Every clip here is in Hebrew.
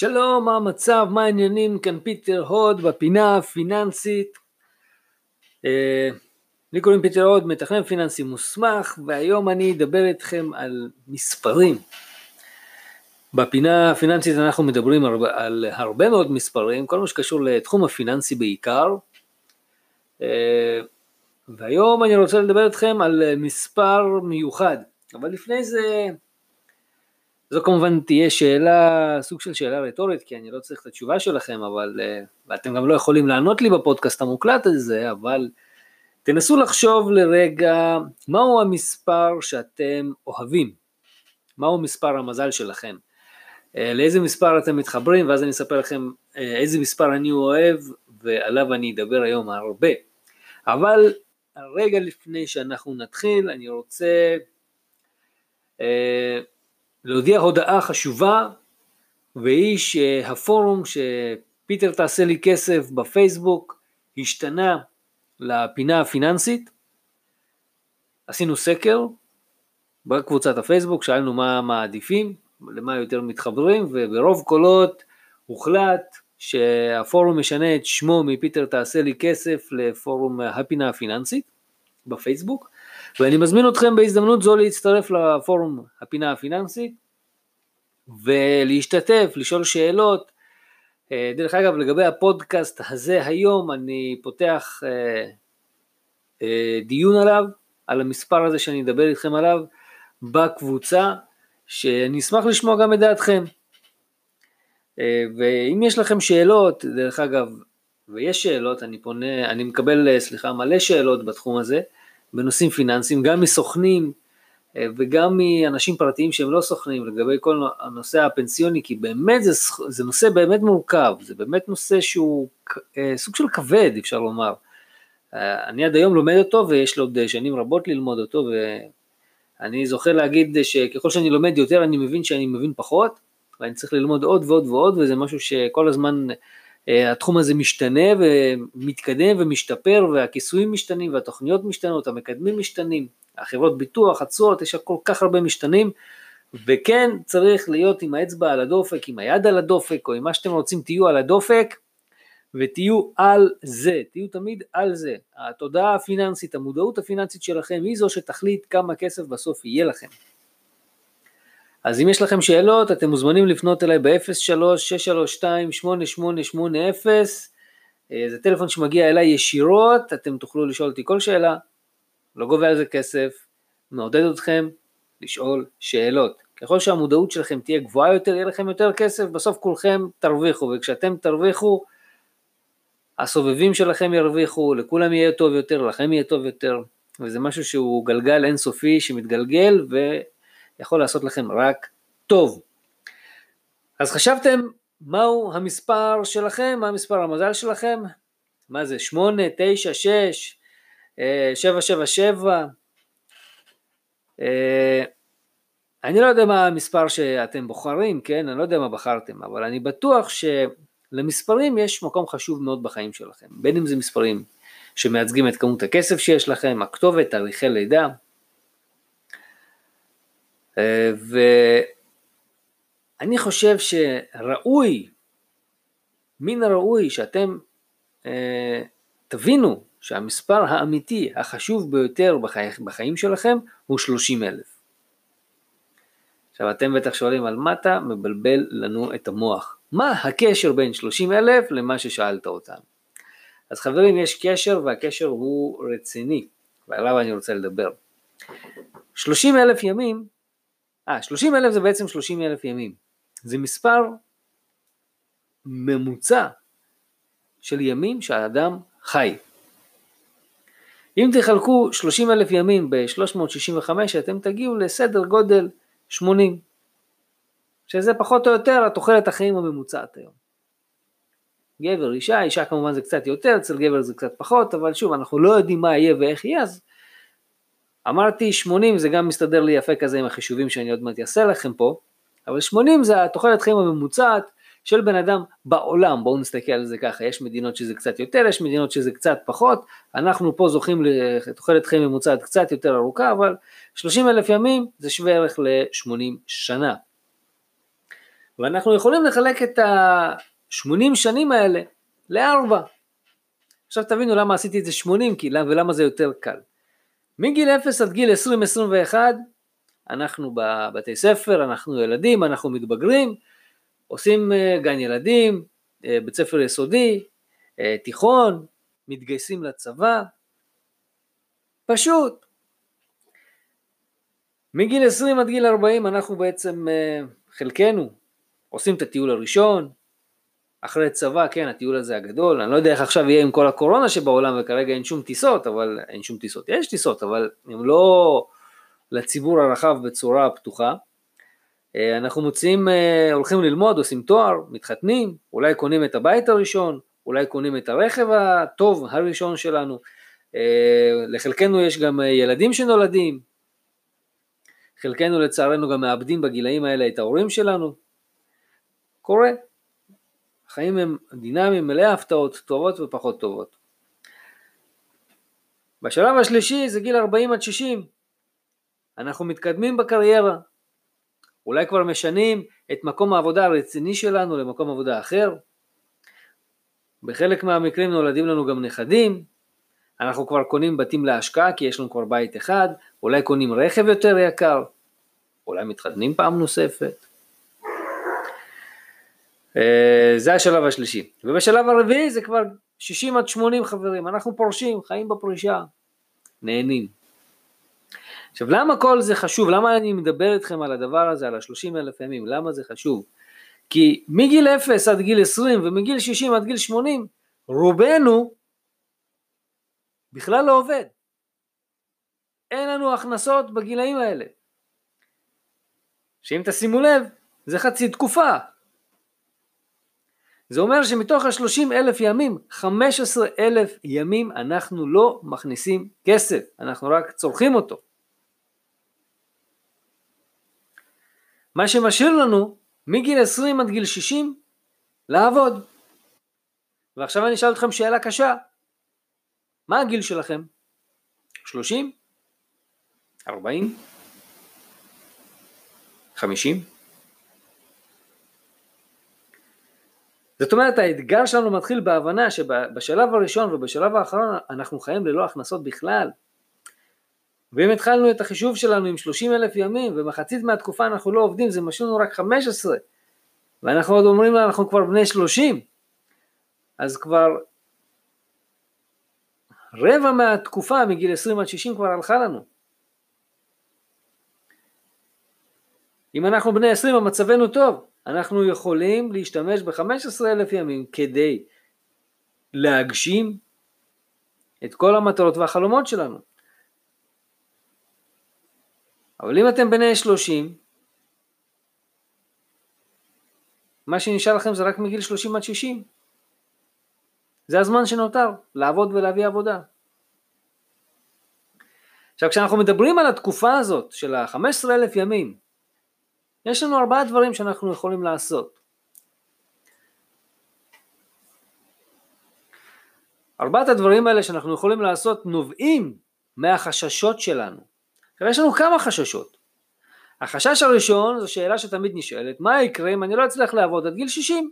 שלום, מה המצב, מה העניינים? כאן פיטר הוד בפינה הפיננסית. אה, לי קוראים פיטר הוד, מתכנן פיננסי מוסמך, והיום אני אדבר איתכם על מספרים. בפינה הפיננסית אנחנו מדברים על הרבה מאוד מספרים, כל מה שקשור לתחום הפיננסי בעיקר. אה, והיום אני רוצה לדבר איתכם על מספר מיוחד, אבל לפני זה זו כמובן תהיה שאלה, סוג של שאלה רטורית, כי אני לא צריך את התשובה שלכם, אבל, אה, ואתם גם לא יכולים לענות לי בפודקאסט המוקלט הזה, אבל תנסו לחשוב לרגע מהו המספר שאתם אוהבים, מהו מספר המזל שלכם, אה, לאיזה מספר אתם מתחברים, ואז אני אספר לכם אה, איזה מספר אני אוהב, ועליו אני אדבר היום הרבה. אבל רגע לפני שאנחנו נתחיל, אני רוצה להודיע הודעה חשובה, והיא שהפורום שפיטר תעשה לי כסף בפייסבוק השתנה לפינה הפיננסית. עשינו סקר בקבוצת הפייסבוק, שאלנו מה מעדיפים, למה יותר מתחברים, וברוב קולות הוחלט שהפורום משנה את שמו מפיטר תעשה לי כסף לפורום הפינה הפיננסית בפייסבוק. ואני מזמין אתכם בהזדמנות זו להצטרף לפורום הפינה הפיננסית ולהשתתף, לשאול שאלות. אה, דרך אגב, לגבי הפודקאסט הזה היום, אני פותח אה, אה, דיון עליו, על המספר הזה שאני אדבר איתכם עליו, בקבוצה, שאני אשמח לשמוע גם את דעתכם. ואם יש לכם שאלות, דרך אגב, ויש שאלות, אני פונה, אני מקבל, סליחה, מלא שאלות בתחום הזה, בנושאים פיננסיים, גם מסוכנים אה, וגם מאנשים פרטיים שהם לא סוכנים לגבי כל הנושא הפנסיוני, כי באמת זה, זה נושא באמת מורכב, זה באמת נושא שהוא אה, סוג של כבד אפשר לומר. אה, אני עד היום לומד אותו ויש לו עוד שנים רבות ללמוד אותו ואני זוכר להגיד שככל שאני לומד יותר אני מבין שאני מבין פחות ואני צריך ללמוד עוד ועוד ועוד וזה משהו שכל הזמן התחום הזה משתנה ומתקדם ומשתפר והכיסויים משתנים והתוכניות משתנות, המקדמים משתנים, החברות ביטוח, התשואות, יש כל כך הרבה משתנים וכן צריך להיות עם האצבע על הדופק, עם היד על הדופק או עם מה שאתם רוצים תהיו על הדופק ותהיו על זה, תהיו תמיד על זה. התודעה הפיננסית, המודעות הפיננסית שלכם היא זו שתחליט כמה כסף בסוף יהיה לכם. אז אם יש לכם שאלות, אתם מוזמנים לפנות אליי ב-03-632-8880, אה, זה טלפון שמגיע אליי ישירות, אתם תוכלו לשאול אותי כל שאלה, לא גובה על זה כסף, מעודד אתכם לשאול שאלות. ככל שהמודעות שלכם תהיה גבוהה יותר, יהיה לכם יותר כסף, בסוף כולכם תרוויחו, וכשאתם תרוויחו, הסובבים שלכם ירוויחו, לכולם יהיה טוב יותר, לכם יהיה טוב יותר, וזה משהו שהוא גלגל אינסופי שמתגלגל, ו... יכול לעשות לכם רק טוב. אז חשבתם מהו המספר שלכם, מה מספר המזל שלכם? מה זה 8, 9, 6, 7, 7, 7? אני לא יודע מה המספר שאתם בוחרים, כן? אני לא יודע מה בחרתם, אבל אני בטוח שלמספרים יש מקום חשוב מאוד בחיים שלכם, בין אם זה מספרים שמייצגים את כמות הכסף שיש לכם, הכתובת, תאריכי לידה, ואני חושב שראוי, מן הראוי שאתם אה, תבינו שהמספר האמיתי החשוב ביותר בחי, בחיים שלכם הוא 30 אלף. עכשיו אתם בטח שואלים על מה אתה מבלבל לנו את המוח. מה הקשר בין 30 אלף למה ששאלת אותנו? אז חברים יש קשר והקשר הוא רציני ועליו אני רוצה לדבר. 30 אלף ימים אה, 30 אלף זה בעצם 30 אלף ימים. זה מספר ממוצע של ימים שהאדם חי. אם תחלקו 30 אלף ימים ב-365 אתם תגיעו לסדר גודל 80, שזה פחות או יותר התוחלת החיים הממוצעת היום. גבר, אישה, אישה כמובן זה קצת יותר, אצל גבר זה קצת פחות, אבל שוב אנחנו לא יודעים מה יהיה ואיך יהיה, אז אמרתי 80 זה גם מסתדר לי יפה כזה עם החישובים שאני עוד מעט אעשה לכם פה, אבל 80 זה התוחלת חיים הממוצעת של בן אדם בעולם, בואו נסתכל על זה ככה, יש מדינות שזה קצת יותר, יש מדינות שזה קצת פחות, אנחנו פה זוכים לתוחלת חיים ממוצעת קצת יותר ארוכה, אבל 30 אלף ימים זה שווה ערך ל-80 שנה. ואנחנו יכולים לחלק את ה-80 שנים האלה לארבע. עכשיו תבינו למה עשיתי את זה 80 כי, ולמה זה יותר קל. מגיל 0 עד גיל 20-21 אנחנו בבתי ספר, אנחנו ילדים, אנחנו מתבגרים, עושים אה, גן ילדים, אה, בית ספר יסודי, אה, תיכון, מתגייסים לצבא, פשוט. מגיל 20 עד גיל 40 אנחנו בעצם, חלקנו, עושים את הטיול הראשון, אחרי צבא, כן, הטיול הזה הגדול, אני לא יודע איך עכשיו יהיה עם כל הקורונה שבעולם וכרגע אין שום טיסות, אבל אין שום טיסות, יש טיסות, אבל הן לא לציבור הרחב בצורה פתוחה. אה, אנחנו מוצאים, אה, הולכים ללמוד, עושים תואר, מתחתנים, אולי קונים את הבית הראשון, אולי קונים את הרכב הטוב הראשון שלנו, אה, לחלקנו יש גם ילדים שנולדים, חלקנו לצערנו גם מאבדים בגילאים האלה את ההורים שלנו, קורה. החיים הם דינמיים, מלאי הפתעות, טובות ופחות טובות. בשלב השלישי זה גיל 40 עד 60. אנחנו מתקדמים בקריירה. אולי כבר משנים את מקום העבודה הרציני שלנו למקום עבודה אחר. בחלק מהמקרים נולדים לנו גם נכדים. אנחנו כבר קונים בתים להשקעה כי יש לנו כבר בית אחד. אולי קונים רכב יותר יקר. אולי מתחתנים פעם נוספת. אה, זה השלב השלישי. ובשלב הרביעי זה כבר 60 עד 80 חברים, אנחנו פורשים, חיים בפרישה, נהנים. עכשיו למה כל זה חשוב? למה אני מדבר איתכם על הדבר הזה, על ה-30 אלף ימים? למה זה חשוב? כי מגיל 0 עד גיל 20 ומגיל 60 עד גיל 80, רובנו בכלל לא עובד. אין לנו הכנסות בגילאים האלה. שאם תשימו לב, זה חצי תקופה, זה אומר שמתוך ה-30 אלף ימים, 15 אלף ימים אנחנו לא מכניסים כסף, אנחנו רק צורכים אותו. מה שמשאיר לנו מגיל 20 עד גיל 60 לעבוד. ועכשיו אני אשאל אתכם שאלה קשה, מה הגיל שלכם? 30? 40? 50? זאת אומרת האתגר שלנו מתחיל בהבנה שבשלב הראשון ובשלב האחרון אנחנו חיים ללא הכנסות בכלל. ואם התחלנו את החישוב שלנו עם 30 אלף ימים ומחצית מהתקופה אנחנו לא עובדים זה משאיר לנו רק 15 ואנחנו עוד אומרים אנחנו כבר בני 30 אז כבר רבע מהתקופה מגיל 20 עד 60 כבר הלכה לנו. אם אנחנו בני 20 המצבנו טוב אנחנו יכולים להשתמש ב-15 אלף ימים כדי להגשים את כל המטרות והחלומות שלנו. אבל אם אתם בני 30, מה שנשאר לכם זה רק מגיל 30 עד 60. זה הזמן שנותר, לעבוד ולהביא עבודה. עכשיו כשאנחנו מדברים על התקופה הזאת של ה-15 אלף ימים, יש לנו ארבעה דברים שאנחנו יכולים לעשות. ארבעת הדברים האלה שאנחנו יכולים לעשות נובעים מהחששות שלנו. עכשיו יש לנו כמה חששות. החשש הראשון זו שאלה שתמיד נשאלת, מה יקרה אם אני לא אצליח לעבוד עד גיל 60?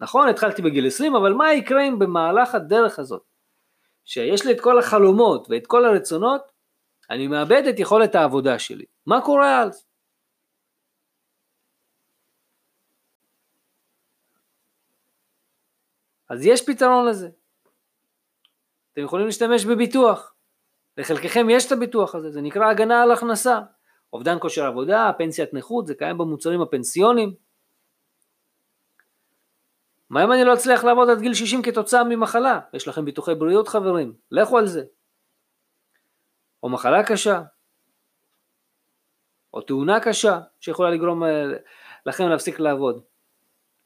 נכון, התחלתי בגיל 20, אבל מה יקרה אם במהלך הדרך הזאת, שיש לי את כל החלומות ואת כל הרצונות, אני מאבד את יכולת העבודה שלי. מה קורה אז? אז יש פתרון לזה. אתם יכולים להשתמש בביטוח. לחלקכם יש את הביטוח הזה, זה נקרא הגנה על הכנסה. אובדן כושר עבודה, פנסיית נכות, זה קיים במוצרים הפנסיונים. מה אם אני לא אצליח לעבוד עד גיל 60 כתוצאה ממחלה? יש לכם ביטוחי בריאות חברים, לכו על זה. או מחלה קשה, או תאונה קשה שיכולה לגרום אה, לכם להפסיק לעבוד.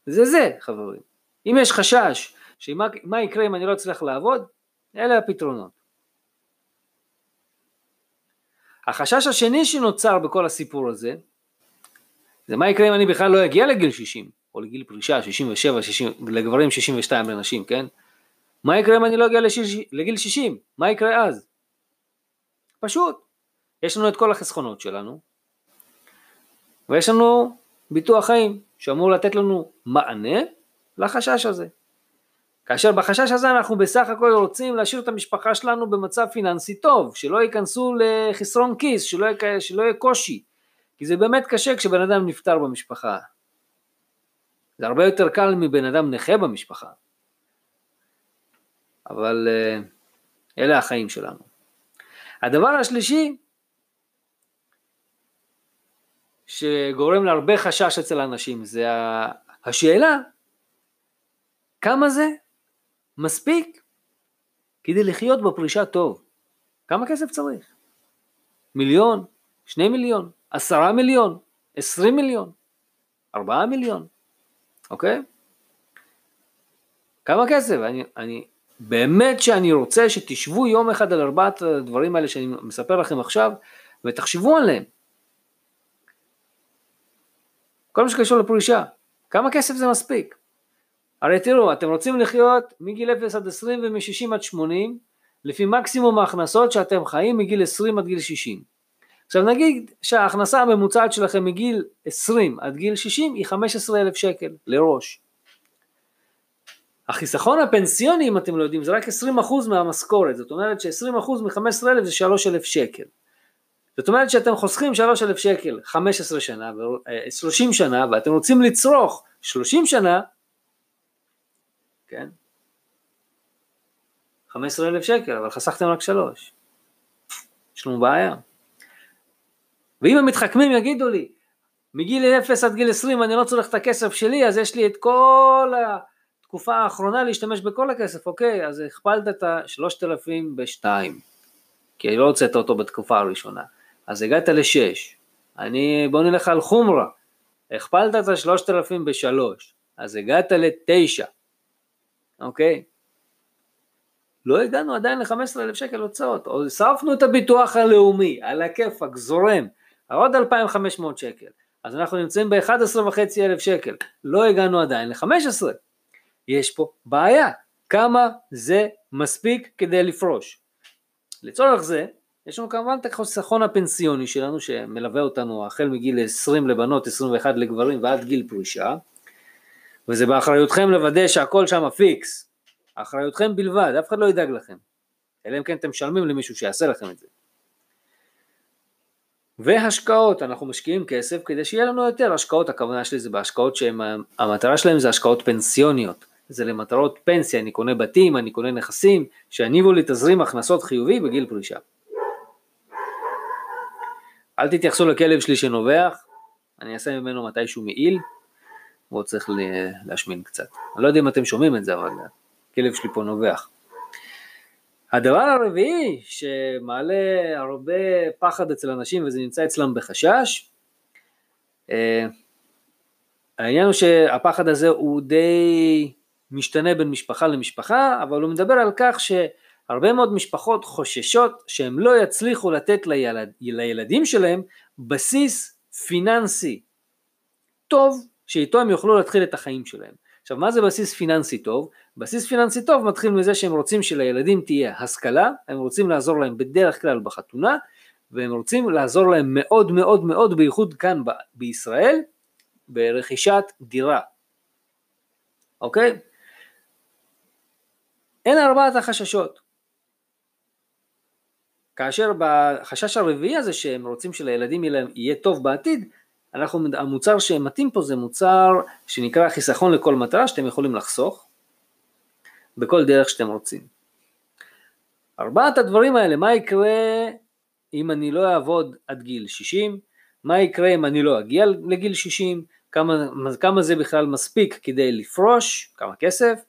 זה זה חברים. אם יש חשש שמה יקרה אם אני לא אצליח לעבוד, אלה הפתרונות. החשש השני שנוצר בכל הסיפור הזה, זה מה יקרה אם אני בכלל לא אגיע לגיל 60, או לגיל פרישה, 67, 60, לגברים 62 לנשים, כן? מה יקרה אם אני לא אגיע לגיל 60? מה יקרה אז? פשוט, יש לנו את כל החסכונות שלנו, ויש לנו ביטוח חיים, שאמור לתת לנו מענה לחשש הזה. כאשר בחשש הזה אנחנו בסך הכל רוצים להשאיר את המשפחה שלנו במצב פיננסי טוב, שלא ייכנסו לחסרון כיס, שלא יהיה, שלא יהיה קושי, כי זה באמת קשה כשבן אדם נפטר במשפחה. זה הרבה יותר קל מבן אדם נכה במשפחה. אבל אה, אלה החיים שלנו. הדבר השלישי שגורם להרבה חשש אצל האנשים זה השאלה כמה זה מספיק כדי לחיות בפרישה טוב. כמה כסף צריך? מיליון? שני מיליון? עשרה מיליון? עשרים מיליון? ארבעה מיליון? אוקיי? כמה כסף? אני, אני באמת שאני רוצה שתשבו יום אחד על ארבעת הדברים האלה שאני מספר לכם עכשיו ותחשבו עליהם. כל מה שקשור לפרישה, כמה כסף זה מספיק? הרי תראו, אתם רוצים לחיות מגיל 0 עד 20 ומ-60 עד 80 לפי מקסימום ההכנסות שאתם חיים מגיל 20 עד גיל 60. עכשיו נגיד שההכנסה הממוצעת שלכם מגיל 20 עד גיל 60 היא 15,000 שקל לראש. החיסכון הפנסיוני אם אתם לא יודעים זה רק 20% מהמשכורת, זאת אומרת ש-20% מ-15,000 זה 3,000 שקל. זאת אומרת שאתם חוסכים 3,000 שקל 15 שנה, 30 אה, שנה ואתם רוצים לצרוך 30 שנה, כן? 15,000 שקל, אבל חסכתם רק 3. יש לנו בעיה. ואם המתחכמים יגידו לי, מגיל 0 עד גיל 20 אני לא צריך את הכסף שלי, אז יש לי את כל התקופה האחרונה להשתמש בכל הכסף, אוקיי, אז הכפלת את ה-3,000 ב-2, כי לא הוצאת אותו בתקופה הראשונה. אז הגעת לשש, אני, בוא נלך על חומרה, הכפלת את השלושת אלפים בשלוש, אז הגעת לתשע, אוקיי? לא הגענו עדיין ל-15,000 שקל הוצאות, הוספנו את הביטוח הלאומי, על הכיפאק, זורם, עוד 2,500 שקל, אז אנחנו נמצאים ב-11,500 שקל, לא הגענו עדיין ל-15, יש פה בעיה, כמה זה מספיק כדי לפרוש. לצורך זה, יש לנו כמובן את החיסכון הפנסיוני שלנו שמלווה אותנו החל מגיל 20 לבנות, 21 לגברים ועד גיל פרישה וזה באחריותכם לוודא שהכל שם פיקס, אחריותכם בלבד, אף אחד לא ידאג לכם, אלא אם כן אתם משלמים למישהו שיעשה לכם את זה. והשקעות, אנחנו משקיעים כסף כדי שיהיה לנו יותר. השקעות, הכוונה שלי זה בהשקעות שהמטרה שלהם זה השקעות פנסיוניות, זה למטרות פנסיה, אני קונה בתים, אני קונה נכסים, שיניבו לי תזרים הכנסות חיובי בגיל פרישה. אל תתייחסו לכלב שלי שנובח, אני אעשה ממנו מתישהו מעיל, הוא עוד צריך להשמין קצת. אני לא יודע אם אתם שומעים את זה, אבל הכלב שלי פה נובח. הדבר הרביעי שמעלה הרבה פחד אצל אנשים וזה נמצא אצלם בחשש, אה, העניין הוא שהפחד הזה הוא די משתנה בין משפחה למשפחה, אבל הוא מדבר על כך ש... הרבה מאוד משפחות חוששות שהם לא יצליחו לתת לילד, לילדים שלהם בסיס פיננסי טוב, שאיתו הם יוכלו להתחיל את החיים שלהם. עכשיו מה זה בסיס פיננסי טוב? בסיס פיננסי טוב מתחיל מזה שהם רוצים שלילדים תהיה השכלה, הם רוצים לעזור להם בדרך כלל בחתונה, והם רוצים לעזור להם מאוד מאוד מאוד, בייחוד כאן ב- בישראל, ברכישת דירה. אוקיי? אין ארבעת החששות. כאשר בחשש הרביעי הזה שהם רוצים שלילדים יהיה טוב בעתיד, אנחנו, המוצר שמתאים פה זה מוצר שנקרא חיסכון לכל מטרה שאתם יכולים לחסוך בכל דרך שאתם רוצים. ארבעת הדברים האלה, מה יקרה אם אני לא אעבוד עד גיל 60, מה יקרה אם אני לא אגיע לגיל 60, כמה, כמה זה בכלל מספיק כדי לפרוש, כמה כסף,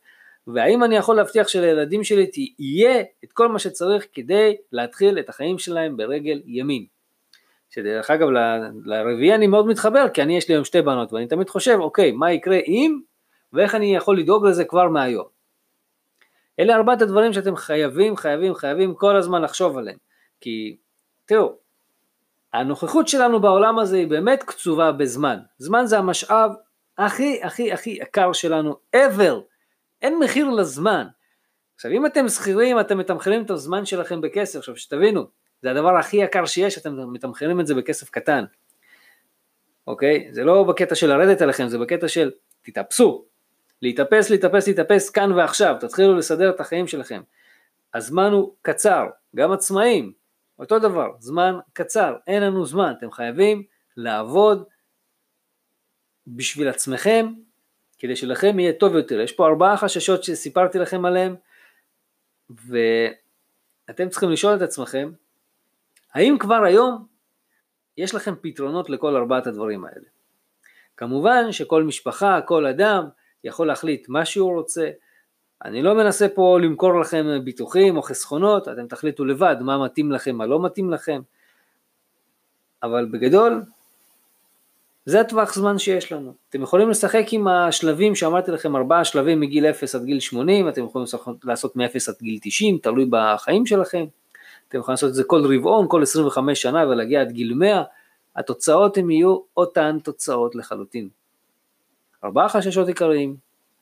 והאם אני יכול להבטיח שלילדים שלי תהיה את כל מה שצריך כדי להתחיל את החיים שלהם ברגל ימין. שדרך אגב לרביעי אני מאוד מתחבר כי אני יש לי היום שתי בנות ואני תמיד חושב אוקיי מה יקרה אם ואיך אני יכול לדאוג לזה כבר מהיום. אלה ארבעת הדברים שאתם חייבים חייבים חייבים כל הזמן לחשוב עליהם כי תראו הנוכחות שלנו בעולם הזה היא באמת קצובה בזמן זמן זה המשאב הכי הכי הכי יקר שלנו ever אין מחיר לזמן. עכשיו אם אתם שכירים אתם מתמחרים את הזמן שלכם בכסף, עכשיו שתבינו, זה הדבר הכי יקר שיש, אתם מתמחרים את זה בכסף קטן. אוקיי? זה לא בקטע של לרדת עליכם, זה בקטע של תתאפסו, להתאפס, להתאפס, להתאפס כאן ועכשיו, תתחילו לסדר את החיים שלכם. הזמן הוא קצר, גם עצמאים, אותו דבר, זמן קצר, אין לנו זמן, אתם חייבים לעבוד בשביל עצמכם, כדי שלכם יהיה טוב יותר. יש פה ארבעה חששות שסיפרתי לכם עליהם, ואתם צריכים לשאול את עצמכם, האם כבר היום יש לכם פתרונות לכל ארבעת הדברים האלה? כמובן שכל משפחה, כל אדם, יכול להחליט מה שהוא רוצה. אני לא מנסה פה למכור לכם ביטוחים או חסכונות, אתם תחליטו לבד מה מתאים לכם, מה לא מתאים לכם, אבל בגדול זה הטווח זמן שיש לנו. אתם יכולים לשחק עם השלבים שאמרתי לכם, ארבעה שלבים מגיל 0 עד גיל 80, אתם יכולים לעשות מ-0 עד גיל 90, תלוי בחיים שלכם. אתם יכולים לעשות את זה כל רבעון, כל 25 שנה ולהגיע עד גיל 100, התוצאות הן יהיו אותן תוצאות לחלוטין. ארבעה חששות עיקריים,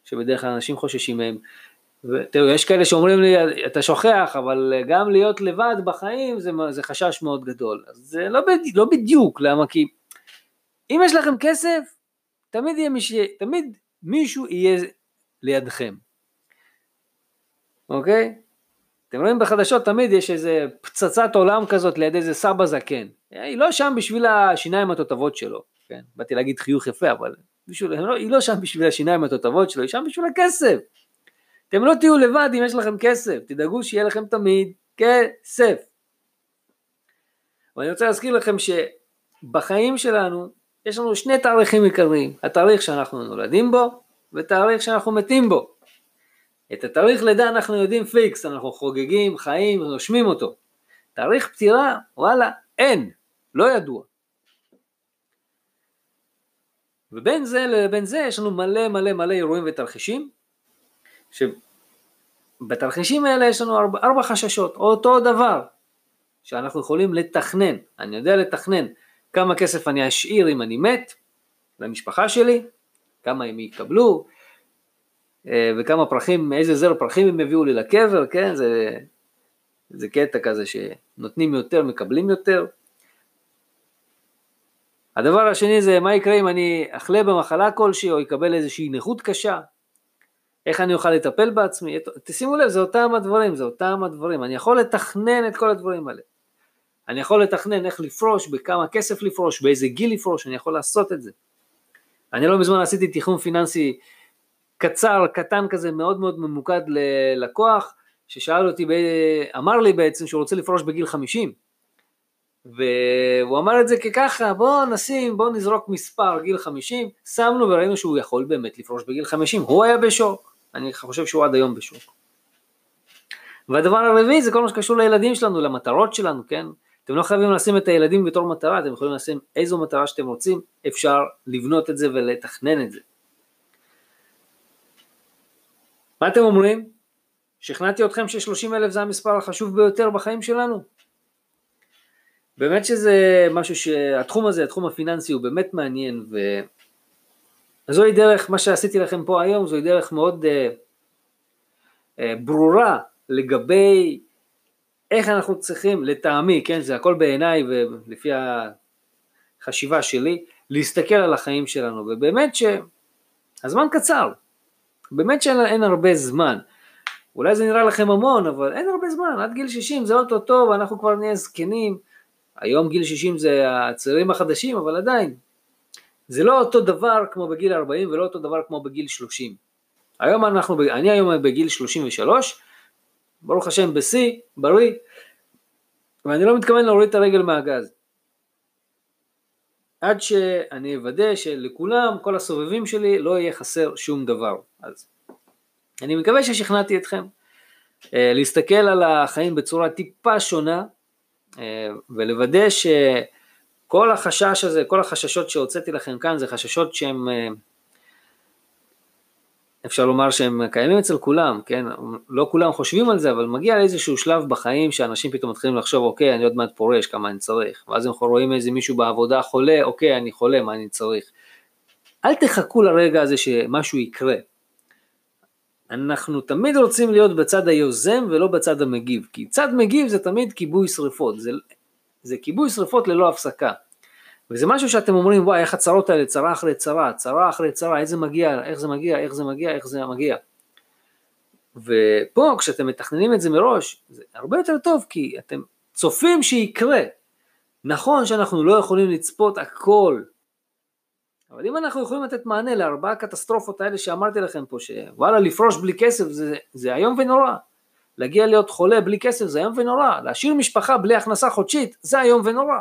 שבדרך כלל אנשים חוששים מהם. ותראו, יש כאלה שאומרים לי, אתה שוכח, אבל גם להיות לבד בחיים זה, זה חשש מאוד גדול. אז זה לא, בדי, לא בדיוק, למה? כי אם יש לכם כסף, תמיד יהיה מישהו, תמיד מישהו יהיה לידכם, אוקיי? אתם רואים בחדשות תמיד יש איזה פצצת עולם כזאת ליד איזה סבא זקן. היא לא שם בשביל השיניים התותבות שלו, כן? באתי להגיד חיוך יפה, אבל בשביל, לא, היא לא שם בשביל השיניים התותבות שלו, היא שם בשביל הכסף. אתם לא תהיו לבד אם יש לכם כסף, תדאגו שיהיה לכם תמיד כסף. ואני רוצה להזכיר לכם שבחיים שלנו יש לנו שני תאריכים עיקריים, התאריך שאנחנו נולדים בו ותאריך שאנחנו מתים בו. את התאריך לידה אנחנו יודעים פיקס, אנחנו חוגגים, חיים, נושמים אותו. תאריך פטירה, וואלה, אין, לא ידוע. ובין זה לבין זה יש לנו מלא מלא מלא אירועים ותרחישים, שבתרחישים האלה יש לנו ארבע, ארבע חששות, אותו דבר, שאנחנו יכולים לתכנן, אני יודע לתכנן כמה כסף אני אשאיר אם אני מת, למשפחה שלי, כמה הם יקבלו, וכמה פרחים, איזה זר פרחים הם יביאו לי לקבר, כן, זה, זה קטע כזה שנותנים יותר, מקבלים יותר. הדבר השני זה מה יקרה אם אני אחלה במחלה כלשהי או אקבל איזושהי נכות קשה, איך אני אוכל לטפל בעצמי, תשימו לב, זה אותם הדברים, זה אותם הדברים, אני יכול לתכנן את כל הדברים האלה. אני יכול לתכנן איך לפרוש, בכמה כסף לפרוש, באיזה גיל לפרוש, אני יכול לעשות את זה. אני לא מזמן עשיתי תכנון פיננסי קצר, קטן כזה, מאוד מאוד ממוקד ללקוח, ששאל אותי, אמר לי בעצם שהוא רוצה לפרוש בגיל 50. והוא אמר את זה כככה, בוא נשים, בוא נזרוק מספר, גיל 50, שמנו וראינו שהוא יכול באמת לפרוש בגיל 50, הוא היה בשוק, אני חושב שהוא עד היום בשוק. והדבר הרביעי זה כל מה שקשור לילדים שלנו, למטרות שלנו, כן? אתם לא חייבים לשים את הילדים בתור מטרה, אתם יכולים לשים איזו מטרה שאתם רוצים, אפשר לבנות את זה ולתכנן את זה. מה אתם אומרים? שכנעתי אתכם ש-30 אלף זה המספר החשוב ביותר בחיים שלנו? באמת שזה משהו שהתחום הזה, התחום הפיננסי הוא באמת מעניין וזוהי דרך, מה שעשיתי לכם פה היום, זוהי דרך מאוד אה, אה, ברורה לגבי איך אנחנו צריכים, לטעמי, כן, זה הכל בעיניי ולפי החשיבה שלי, להסתכל על החיים שלנו, ובאמת שהזמן קצר, באמת שאין הרבה זמן. אולי זה נראה לכם המון, אבל אין הרבה זמן, עד גיל 60 זה אוטוטו ואנחנו כבר נהיה זקנים. היום גיל 60 זה הצעירים החדשים, אבל עדיין. זה לא אותו דבר כמו בגיל 40 ולא אותו דבר כמו בגיל 30. היום אנחנו, אני היום בגיל 33, ברוך השם בשיא, בריא, ואני לא מתכוון להוריד את הרגל מהגז. עד שאני אוודא שלכולם, כל הסובבים שלי, לא יהיה חסר שום דבר. אז אני מקווה ששכנעתי אתכם אה, להסתכל על החיים בצורה טיפה שונה אה, ולוודא שכל החשש הזה, כל החששות שהוצאתי לכם כאן זה חששות שהם אה, אפשר לומר שהם קיימים אצל כולם, כן? לא כולם חושבים על זה, אבל מגיע לאיזשהו שלב בחיים שאנשים פתאום מתחילים לחשוב, אוקיי, אני עוד מעט פורש, כמה אני צריך, ואז הם רואים איזה מישהו בעבודה חולה, אוקיי, אני חולה, מה אני צריך? אל תחכו לרגע הזה שמשהו יקרה. אנחנו תמיד רוצים להיות בצד היוזם ולא בצד המגיב, כי צד מגיב זה תמיד כיבוי שריפות, זה, זה כיבוי שריפות ללא הפסקה. וזה משהו שאתם אומרים, וואי, איך הצרות האלה, צרה אחרי צרה, צרה אחרי צרה, איך זה מגיע, איך זה מגיע, איך זה מגיע, איך זה מגיע. ופה, כשאתם מתכננים את זה מראש, זה הרבה יותר טוב, כי אתם צופים שיקרה. נכון שאנחנו לא יכולים לצפות הכל, אבל אם אנחנו יכולים לתת מענה לארבעה קטסטרופות האלה שאמרתי לכם פה, שוואלה, לפרוש בלי כסף זה, זה איום ונורא. להגיע להיות חולה בלי כסף זה איום ונורא. להשאיר משפחה בלי הכנסה חודשית זה איום ונורא.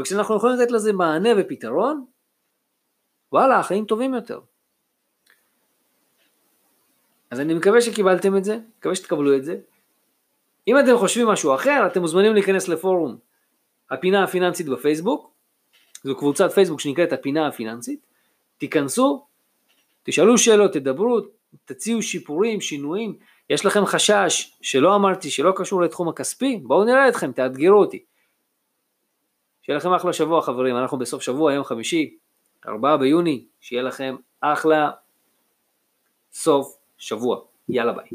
וכשאנחנו יכולים לתת לזה מענה ופתרון, וואלה, החיים טובים יותר. אז אני מקווה שקיבלתם את זה, מקווה שתקבלו את זה. אם אתם חושבים משהו אחר, אתם מוזמנים להיכנס לפורום הפינה הפיננסית בפייסבוק, זו קבוצת פייסבוק שנקראת הפינה הפיננסית, תיכנסו, תשאלו שאלות, תדברו, תציעו שיפורים, שינויים, יש לכם חשש שלא אמרתי, שלא קשור לתחום הכספי, בואו נראה אתכם, תאתגרו אותי. שיהיה לכם אחלה שבוע חברים, אנחנו בסוף שבוע, יום חמישי, 4 ביוני, שיהיה לכם אחלה סוף שבוע. יאללה ביי.